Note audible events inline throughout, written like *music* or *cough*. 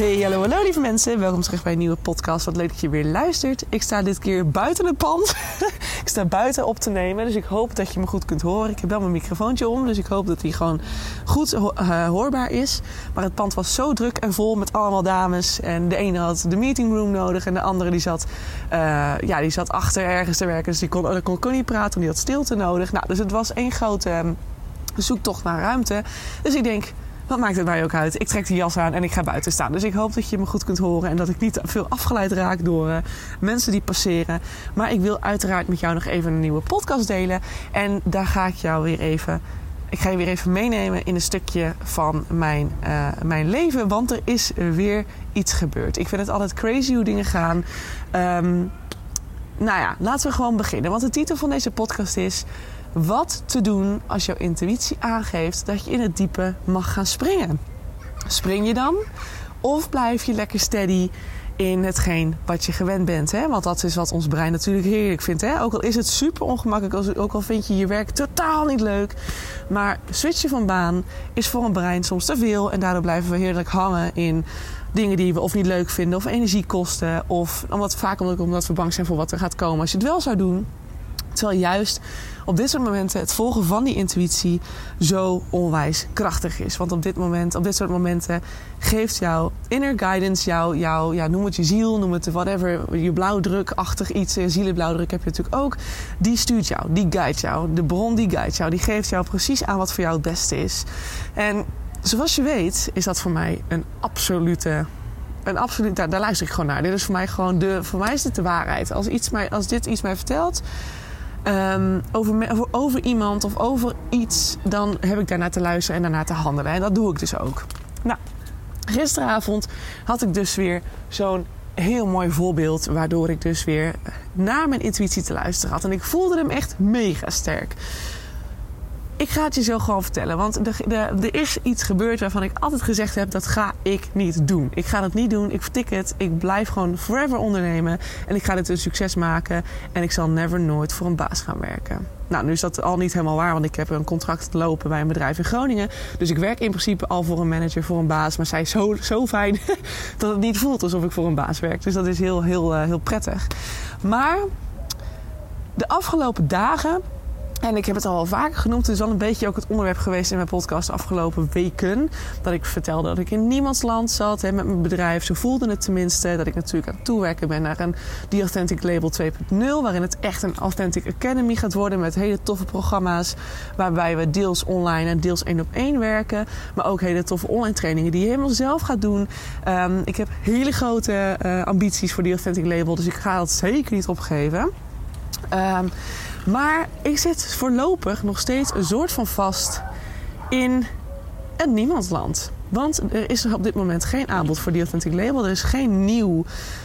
Hey, hallo, hallo lieve mensen. Welkom terug bij een nieuwe podcast. Wat leuk dat je weer luistert. Ik sta dit keer buiten het pand. *laughs* ik sta buiten op te nemen, dus ik hoop dat je me goed kunt horen. Ik heb wel mijn microfoontje om, dus ik hoop dat die gewoon goed uh, hoorbaar is. Maar het pand was zo druk en vol met allemaal dames. En de ene had de meeting room nodig en de andere die zat, uh, ja, die zat achter ergens te werken. Dus die kon, kon, niet praten, want die had stilte nodig. Nou, dus het was één grote um, zoektocht naar ruimte. Dus ik denk wat maakt het mij ook uit? Ik trek die jas aan en ik ga buiten staan. Dus ik hoop dat je me goed kunt horen en dat ik niet veel afgeleid raak door uh, mensen die passeren. Maar ik wil uiteraard met jou nog even een nieuwe podcast delen. En daar ga ik jou weer even. Ik ga je weer even meenemen in een stukje van mijn, uh, mijn leven. Want er is weer iets gebeurd. Ik vind het altijd crazy hoe dingen gaan. Um, nou ja, laten we gewoon beginnen. Want de titel van deze podcast is wat te doen als jouw intuïtie aangeeft dat je in het diepe mag gaan springen. Spring je dan? Of blijf je lekker steady in hetgeen wat je gewend bent? Hè? Want dat is wat ons brein natuurlijk heerlijk vindt. Hè? Ook al is het super ongemakkelijk, ook al vind je je werk totaal niet leuk. Maar switchen van baan is voor een brein soms te veel. En daardoor blijven we heerlijk hangen in dingen die we of niet leuk vinden, of energie kosten. Of omdat, vaak omdat we bang zijn voor wat er gaat komen als je het wel zou doen. Terwijl juist op dit soort momenten het volgen van die intuïtie zo onwijs krachtig is. Want op dit moment, op dit soort momenten geeft jouw inner guidance, jouw, jouw ja, noem het je ziel, noem het whatever, je blauwdrukachtig iets, zielenblauwdruk heb je natuurlijk ook. Die stuurt jou, die guidet jou. De bron die guidet jou, die geeft jou precies aan wat voor jou het beste is. En zoals je weet, is dat voor mij een absolute een absoluut, daar, daar, luister ik gewoon naar. Dit is voor mij gewoon de, voor mij is dit de waarheid. Als, iets mij, als dit iets mij vertelt, um, over, over iemand of over iets, dan heb ik daarnaar te luisteren en daarnaar te handelen. En dat doe ik dus ook. Nou, gisteravond had ik dus weer zo'n heel mooi voorbeeld, waardoor ik dus weer naar mijn intuïtie te luisteren had. En ik voelde hem echt mega sterk. Ik ga het je zo gewoon vertellen. Want er is iets gebeurd waarvan ik altijd gezegd heb: dat ga ik niet doen. Ik ga dat niet doen. Ik vertik het. Ik blijf gewoon forever ondernemen. En ik ga dit een succes maken. En ik zal never nooit voor een baas gaan werken. Nou, nu is dat al niet helemaal waar, want ik heb een contract lopen bij een bedrijf in Groningen. Dus ik werk in principe al voor een manager, voor een baas. Maar zij is zo, zo fijn *laughs* dat het niet voelt alsof ik voor een baas werk. Dus dat is heel, heel, heel prettig. Maar de afgelopen dagen en ik heb het al wel vaker genoemd. Het is al een beetje ook het onderwerp geweest in mijn podcast de afgelopen weken. Dat ik vertelde dat ik in niemands land zat hè, met mijn bedrijf. Zo voelde het tenminste. Dat ik natuurlijk aan het toewerken ben naar een The Authentic Label 2.0. Waarin het echt een Authentic Academy gaat worden. Met hele toffe programma's. Waarbij we deels online en deels één op één werken. Maar ook hele toffe online trainingen die je helemaal zelf gaat doen. Um, ik heb hele grote uh, ambities voor The Authentic Label. Dus ik ga dat zeker niet opgeven. Um, maar ik zit voorlopig nog steeds een soort van vast in een niemandsland. Want er is op dit moment geen aanbod voor die Authentic Label. Er is geen nieuw.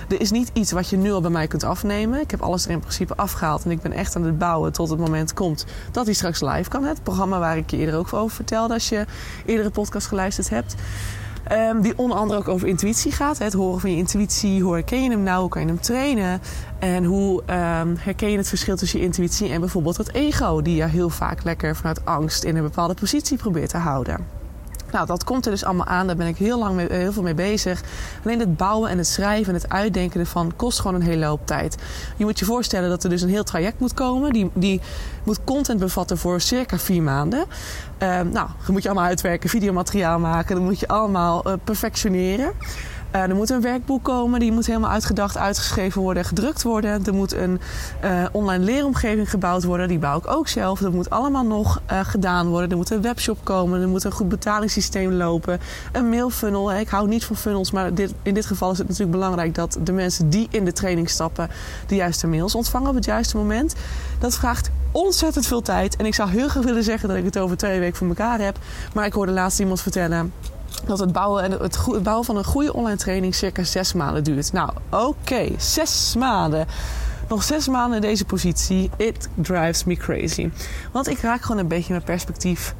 Er is niet iets wat je nu al bij mij kunt afnemen. Ik heb alles er in principe afgehaald. En ik ben echt aan het bouwen tot het moment komt dat hij straks live kan. Het programma waar ik je eerder ook over vertelde. Als je eerdere podcast geluisterd hebt. Um, die onder andere ook over intuïtie gaat. Het horen van je intuïtie. Hoe herken je hem nou? Hoe kan je hem trainen? En hoe um, herken je het verschil tussen je intuïtie en bijvoorbeeld het ego? Die je heel vaak lekker vanuit angst in een bepaalde positie probeert te houden. Nou, dat komt er dus allemaal aan. Daar ben ik heel lang mee, heel veel mee bezig. Alleen het bouwen en het schrijven en het uitdenken ervan kost gewoon een hele hoop tijd. Je moet je voorstellen dat er dus een heel traject moet komen. Die, die moet content bevatten voor circa vier maanden. Um, nou, dan moet je allemaal uitwerken, videomateriaal maken. Dan moet je allemaal uh, perfectioneren. Uh, er moet een werkboek komen, die moet helemaal uitgedacht, uitgeschreven worden, gedrukt worden. Er moet een uh, online leeromgeving gebouwd worden, die bouw ik ook zelf. Dat moet allemaal nog uh, gedaan worden. Er moet een webshop komen, er moet een goed betalingssysteem lopen, een mailfunnel. Ik hou niet van funnels, maar dit, in dit geval is het natuurlijk belangrijk dat de mensen die in de training stappen de juiste mails ontvangen op het juiste moment. Dat vraagt ontzettend veel tijd. En ik zou heel graag willen zeggen dat ik het over twee weken voor elkaar heb. Maar ik hoorde laatst iemand vertellen dat het bouwen, en het, het bouwen van een goede online training circa zes maanden duurt. Nou, oké, zes maanden. Nog zes maanden in deze positie. It drives me crazy. Want ik raak gewoon een beetje mijn perspectief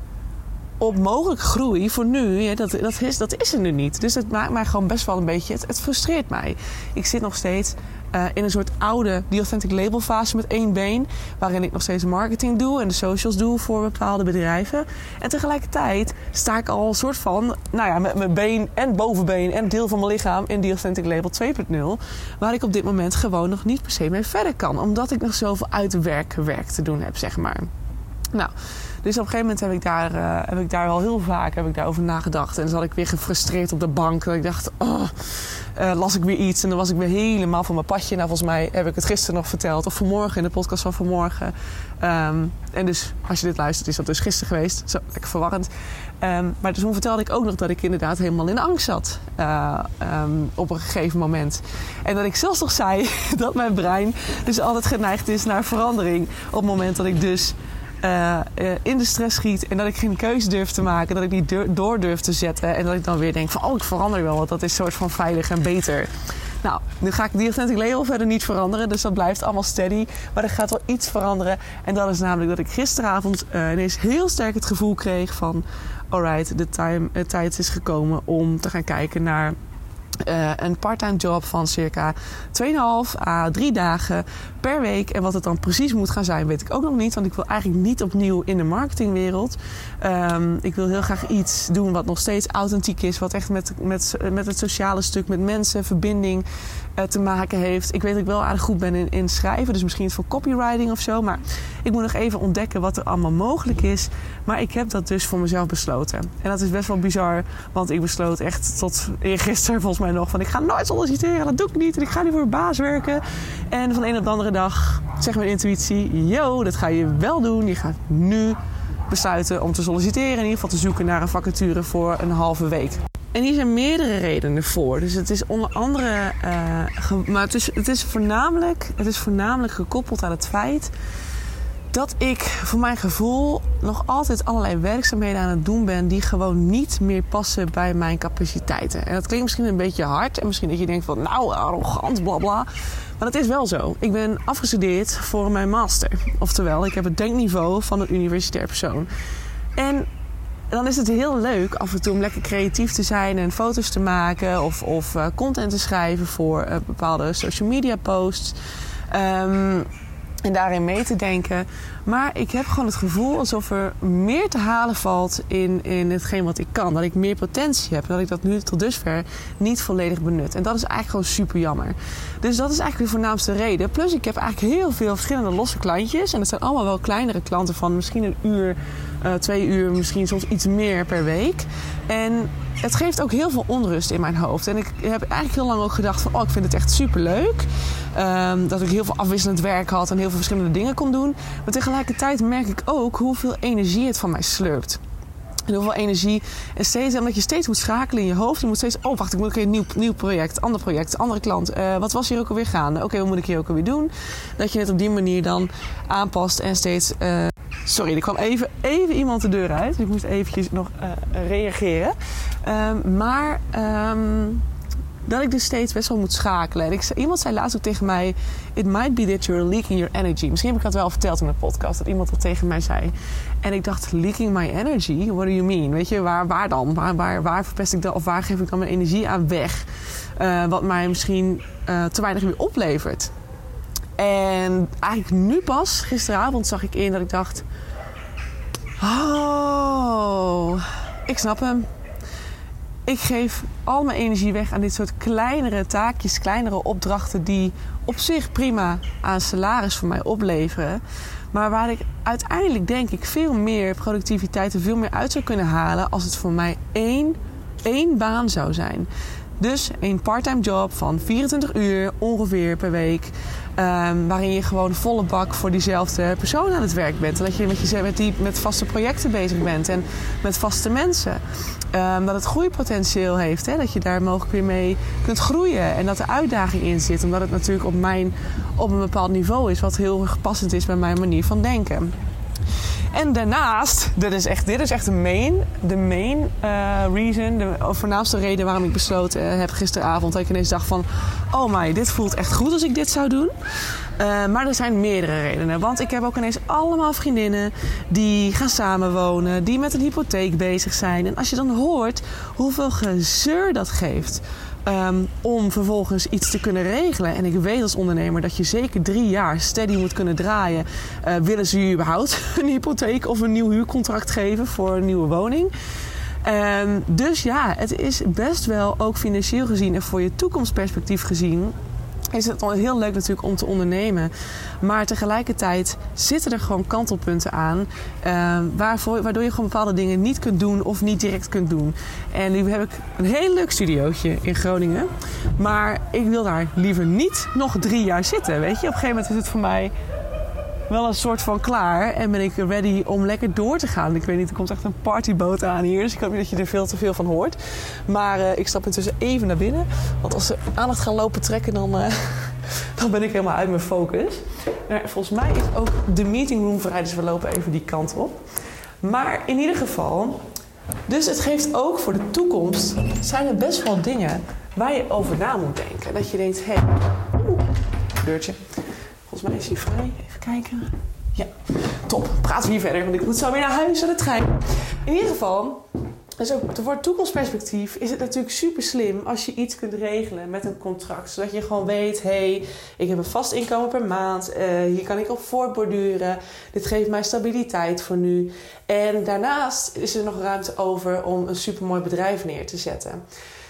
op mogelijk groei voor nu. Dat, dat, is, dat is er nu niet. Dus het maakt mij gewoon best wel een beetje. Het, frustreert mij. Ik zit nog steeds uh, in een soort oude The Authentic Label fase met één been. Waarin ik nog steeds marketing doe en de socials doe voor bepaalde bedrijven. En tegelijkertijd sta ik al een soort van, nou ja, met mijn been en bovenbeen en deel van mijn lichaam in The Authentic Label 2.0. Waar ik op dit moment gewoon nog niet per se mee verder kan. Omdat ik nog zoveel uitwerkwerk te doen heb, zeg maar. Nou, dus op een gegeven moment heb ik daar, uh, heb ik daar wel heel vaak heb ik daarover nagedacht. En dan zat ik weer gefrustreerd op de bank. Ik dacht, oh, uh, las ik weer iets. En dan was ik weer helemaal van mijn padje. Nou, volgens mij heb ik het gisteren nog verteld. Of vanmorgen in de podcast van vanmorgen. Um, en dus als je dit luistert, is dat dus gisteren geweest. Zo, lekker verwarrend. Um, maar toen vertelde ik ook nog dat ik inderdaad helemaal in angst zat. Uh, um, op een gegeven moment. En dat ik zelfs nog zei *laughs* dat mijn brein dus altijd geneigd is naar verandering. Op het moment dat ik dus uh, uh, in de stress schiet en dat ik geen keuze durf te maken, dat ik niet door durf te zetten en dat ik dan weer denk van oh ik verander wel, want dat is soort van veilig en beter. Nou, nu ga ik die Authentic Leo verder niet veranderen, dus dat blijft allemaal steady. Maar er gaat wel iets veranderen en dat is namelijk dat ik gisteravond uh, ineens heel sterk het gevoel kreeg van alright, de time, uh, tijd is gekomen om te gaan kijken naar uh, een parttime job van circa 2,5 à 3 dagen per week. En wat het dan precies moet gaan zijn, weet ik ook nog niet. Want ik wil eigenlijk niet opnieuw in de marketingwereld. Um, ik wil heel graag iets doen wat nog steeds authentiek is. Wat echt met, met, met het sociale stuk, met mensen, verbinding uh, te maken heeft. Ik weet dat ik wel aardig goed ben in, schrijven. Dus misschien voor copywriting of zo. Maar ik moet nog even ontdekken wat er allemaal mogelijk is. Maar ik heb dat dus voor mezelf besloten. En dat is best wel bizar. Want ik besloot echt tot gisteren *laughs* volgens mij nog van ik ga nooit solliciteren, dat doe ik niet. En ik ga niet voor een baas werken. En van de een op de andere dag zegt mijn intuïtie: Yo, dat ga je wel doen. Je gaat nu besluiten om te solliciteren. In ieder geval te zoeken naar een vacature voor een halve week. En hier zijn meerdere redenen voor. Dus het is onder andere. Uh, maar het is, het, is voornamelijk, het is voornamelijk gekoppeld aan het feit dat ik voor mijn gevoel nog altijd allerlei werkzaamheden aan het doen ben die gewoon niet meer passen bij mijn capaciteiten. En dat klinkt misschien een beetje hard en misschien dat je denkt van nou arrogant bla bla. Maar dat is wel zo. Ik ben afgestudeerd voor mijn master. Oftewel, ik heb het denkniveau van een universitair persoon. En dan is het heel leuk af en toe om lekker creatief te zijn en foto's te maken of, of uh, content te schrijven voor uh, bepaalde social media posts. Um, en daarin mee te denken. Maar ik heb gewoon het gevoel alsof er meer te halen valt in, in hetgeen wat ik kan. Dat ik meer potentie heb. Dat ik dat nu tot dusver niet volledig benut. En dat is eigenlijk gewoon super jammer. Dus dat is eigenlijk de voornaamste reden. Plus ik heb eigenlijk heel veel verschillende losse klantjes. En dat zijn allemaal wel kleinere klanten van misschien een uur, uh, twee uur, misschien soms iets meer per week. En het geeft ook heel veel onrust in mijn hoofd. En ik heb eigenlijk heel lang ook gedacht van... oh, ik vind het echt super leuk. Um, dat ik heel veel afwisselend werk had en heel veel verschillende dingen kon doen. Maar tegelijkertijd merk ik ook hoeveel energie het van mij slurpt. En hoeveel energie. En steeds, omdat je steeds moet schakelen in je hoofd. Je moet steeds, oh wacht, ik moet een nieuw, nieuw project, ander project, andere klant. Uh, wat was hier ook alweer gaande? Oké, wat moet ik hier ook alweer doen? Dat je het op die manier dan aanpast en steeds... Uh... Sorry, er kwam even, even iemand de deur uit. Ik moest eventjes nog uh, reageren. Um, maar... Um dat ik dus steeds best wel moet schakelen. En iemand zei laatst ook tegen mij: It might be that you're leaking your energy. Misschien heb ik dat wel verteld in mijn podcast, dat iemand dat tegen mij zei. En ik dacht: Leaking my energy? What do you mean? Weet je, waar, waar dan? Waar, waar, waar verpest ik dan? Of waar geef ik dan mijn energie aan weg? Uh, wat mij misschien uh, te weinig weer oplevert. En eigenlijk nu pas, gisteravond, zag ik in dat ik dacht: Oh, ik snap hem ik geef al mijn energie weg aan dit soort kleinere taakjes, kleinere opdrachten die op zich prima aan salaris voor mij opleveren. Maar waar ik uiteindelijk denk ik veel meer productiviteit en veel meer uit zou kunnen halen als het voor mij één, één baan zou zijn. Dus een parttime job van 24 uur ongeveer per week. Um, waarin je gewoon volle bak voor diezelfde persoon aan het werk bent. En dat je met, je, met, die, met vaste projecten bezig bent en met vaste mensen. Um, dat het groeipotentieel heeft. Hè? Dat je daar mogelijk weer mee kunt groeien. En dat er uitdaging in zit. Omdat het natuurlijk op, mijn, op een bepaald niveau is. Wat heel erg passend is bij mijn manier van denken. En daarnaast, dit is echt, dit is echt de main, de main uh, reason, de voornaamste reden waarom ik besloten heb gisteravond. Dat ik ineens dacht van, oh my, dit voelt echt goed als ik dit zou doen. Uh, maar er zijn meerdere redenen. Want ik heb ook ineens allemaal vriendinnen die gaan samenwonen, die met een hypotheek bezig zijn. En als je dan hoort hoeveel gezeur dat geeft Um, om vervolgens iets te kunnen regelen. En ik weet als ondernemer dat je zeker drie jaar steady moet kunnen draaien. Uh, willen ze je überhaupt *laughs* een hypotheek of een nieuw huurcontract geven voor een nieuwe woning? Um, dus ja, het is best wel ook financieel gezien en voor je toekomstperspectief gezien is het heel leuk natuurlijk om te ondernemen. Maar tegelijkertijd zitten er gewoon kantelpunten aan. Uh, waarvoor, waardoor je gewoon bepaalde dingen niet kunt doen of niet direct kunt doen. En nu heb ik een heel leuk studiootje in Groningen. Maar ik wil daar liever niet nog drie jaar zitten. Weet je, op een gegeven moment is het voor mij wel een soort van klaar. En ben ik ready om lekker door te gaan. Ik weet niet, er komt echt een partyboot aan hier. Dus ik hoop niet dat je er veel te veel van hoort. Maar uh, ik stap intussen even naar binnen. Want als ze aandacht gaan lopen trekken, dan, uh, *laughs* dan ben ik helemaal uit mijn focus. Maar volgens mij is ook de meeting room vrij. Dus we lopen even die kant op. Maar in ieder geval... Dus het geeft ook voor de toekomst... zijn er best wel dingen waar je over na moet denken. Dat je denkt, hé... Deurtje. Volgens mij is hij vrij. Kijken. Ja, top. Praten we hier verder, want ik moet zo weer naar huis aan de trein. In ieder geval, dus ook voor toekomstperspectief is het natuurlijk super slim als je iets kunt regelen met een contract. Zodat je gewoon weet, hey, ik heb een vast inkomen per maand. Uh, hier kan ik op voortborduren. Dit geeft mij stabiliteit voor nu. En daarnaast is er nog ruimte over om een supermooi bedrijf neer te zetten.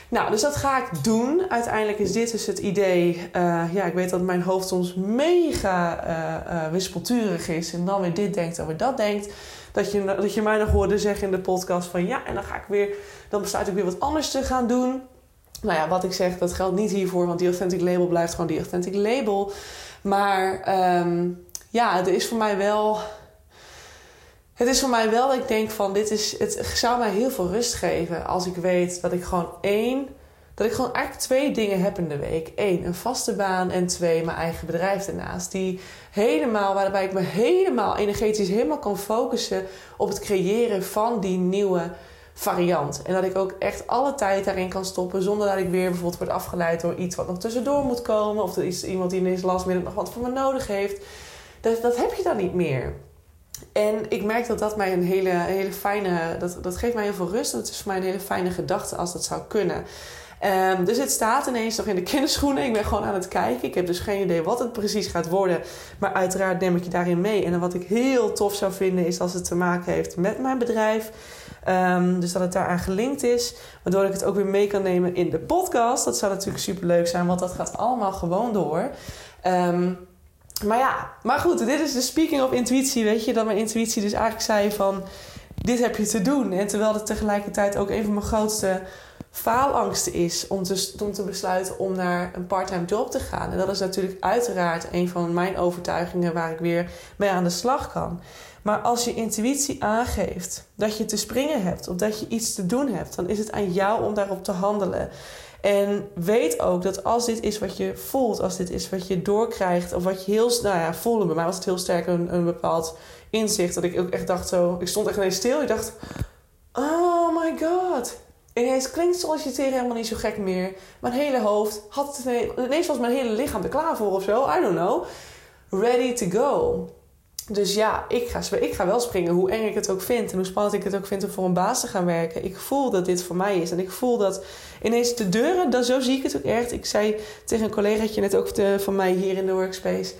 Nou, dus dat ga ik doen. Uiteindelijk is dit dus het idee. Uh, ja, ik weet dat mijn hoofd soms mega uh, wispelturig is. En dan weer dit denkt en weer dat denkt. Dat je, dat je mij nog hoorde zeggen in de podcast van ja, en dan ga ik weer. Dan besluit ik weer wat anders te gaan doen. Nou ja, wat ik zeg, dat geldt niet hiervoor, want die authentic label blijft gewoon die authentic label. Maar um, ja, er is voor mij wel het is voor mij wel dat ik denk van dit is, het zou mij heel veel rust geven als ik weet dat ik gewoon één, dat ik gewoon eigenlijk twee dingen heb in de week. Eén, een vaste baan en twee, mijn eigen bedrijf daarnaast. Die helemaal, waarbij ik me helemaal energetisch helemaal kan focussen op het creëren van die nieuwe variant. En dat ik ook echt alle tijd daarin kan stoppen zonder dat ik weer bijvoorbeeld word afgeleid door iets wat nog tussendoor moet komen. Of er is iemand die ineens last minute nog wat van me nodig heeft. Dat, dat heb je dan niet meer. En ik merk dat dat mij een hele, hele fijne... Dat, dat geeft mij heel veel rust. En het is voor mij een hele fijne gedachte als dat zou kunnen. Um, dus het staat ineens nog in de *laughs* kinderschoenen. Ik ben gewoon aan het kijken. Ik heb dus geen idee wat het precies gaat worden. Maar uiteraard neem ik je daarin mee. En wat ik heel tof zou vinden is als het te maken heeft met mijn bedrijf. Um, dus dat het daaraan gelinkt is. Waardoor ik het ook weer mee kan nemen in de podcast. Dat zou natuurlijk super leuk zijn, want dat gaat allemaal gewoon door. Um, maar ja, maar goed, dit is de speaking of intuïtie, weet je. Dat mijn intuïtie dus eigenlijk zei van... Dit heb je te doen. En terwijl het tegelijkertijd ook een van mijn grootste faalangsten is... om te, om te besluiten om naar een parttime job te gaan. En dat is natuurlijk uiteraard een van mijn overtuigingen... waar ik weer mee aan de slag kan. Maar als je intuïtie aangeeft dat je te springen hebt... of dat je iets te doen hebt... dan is het aan jou om daarop te handelen... En weet ook dat als dit is wat je voelt, als dit is wat je doorkrijgt, of wat je heel, nou ja, voelde, bij mij was het heel sterk een, een bepaald inzicht. Dat ik ook echt dacht zo, ik stond echt ineens stil. Ik dacht, oh my god. Ineens klinkt solliciteren helemaal niet zo gek meer. Mijn hele hoofd had het ineens was mijn hele lichaam er klaar voor of zo. I don't know. Ready to go. Dus ja, ik ga, ik ga wel springen, hoe eng ik het ook vind en hoe spannend ik het ook vind om voor een baas te gaan werken. Ik voel dat dit voor mij is. En ik voel dat ineens de deuren, dat, zo zie ik het ook echt. Ik zei tegen een collegaatje net ook van mij hier in de workspace.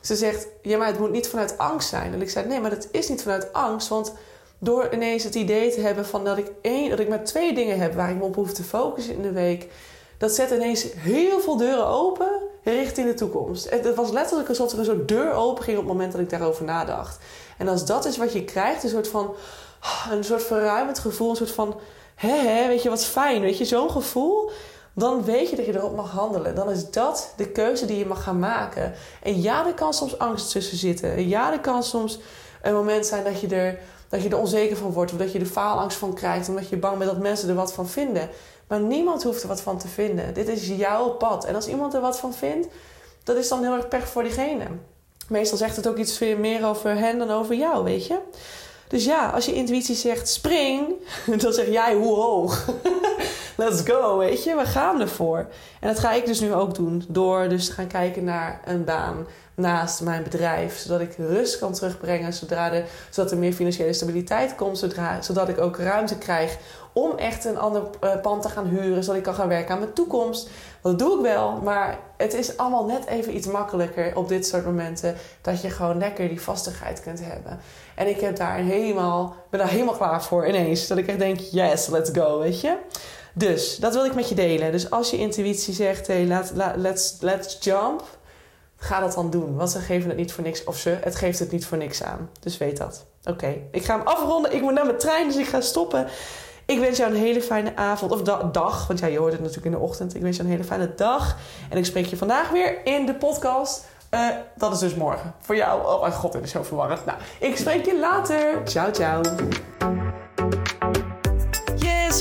Ze zegt, ja, maar het moet niet vanuit angst zijn. En ik zei, nee, maar dat is niet vanuit angst. Want door ineens het idee te hebben van dat ik één, dat ik maar twee dingen heb waar ik me op hoef te focussen in de week. Dat zet ineens heel veel deuren open richting de toekomst. Het was letterlijk alsof er een soort deur open ging op het moment dat ik daarover nadacht. En als dat is wat je krijgt, een soort van een soort verruimend gevoel, een soort van hè, weet je wat fijn, weet je, zo'n gevoel. dan weet je dat je erop mag handelen. Dan is dat de keuze die je mag gaan maken. En ja, er kan soms angst tussen zitten. En ja, er kan soms een moment zijn dat je er, dat je er onzeker van wordt. Of dat je er faalangst van krijgt. Omdat je bang bent dat mensen er wat van vinden. Maar niemand hoeft er wat van te vinden. Dit is jouw pad. En als iemand er wat van vindt, dat is dan heel erg pech voor diegene. Meestal zegt het ook iets meer over hen dan over jou, weet je. Dus ja, als je intuïtie zegt spring, *laughs* dan zeg jij hoe hoog. *laughs* Let's go, weet je, we gaan ervoor. En dat ga ik dus nu ook doen. Door dus te gaan kijken naar een baan naast mijn bedrijf. Zodat ik rust kan terugbrengen. Zodra de, zodat er meer financiële stabiliteit komt. Zodra, zodat ik ook ruimte krijg om echt een ander uh, pand te gaan huren. Zodat ik kan gaan werken aan mijn toekomst. Dat doe ik wel. Maar het is allemaal net even iets makkelijker op dit soort momenten. Dat je gewoon lekker die vastigheid kunt hebben. En ik heb daar helemaal, ben daar helemaal klaar voor ineens. Dat ik echt denk, yes, let's go, weet je. Dus, dat wil ik met je delen. Dus als je intuïtie zegt, hey, let, let's, let's jump. Ga dat dan doen. Want ze geven het niet voor niks. Of ze, het geeft het niet voor niks aan. Dus weet dat. Oké, ik ga hem afronden. Ik moet naar mijn trein, dus ik ga stoppen. Ik wens jou een hele fijne avond of dag. Want ja, je hoort het natuurlijk in de ochtend. Ik wens jou een hele fijne dag. En ik spreek je vandaag weer in de podcast. Uh, dat is dus morgen. Voor jou. Oh mijn god, dit is zo verwarrend. Nou, ik spreek je later. Ciao, ciao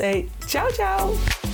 Hey, ciao, ciao.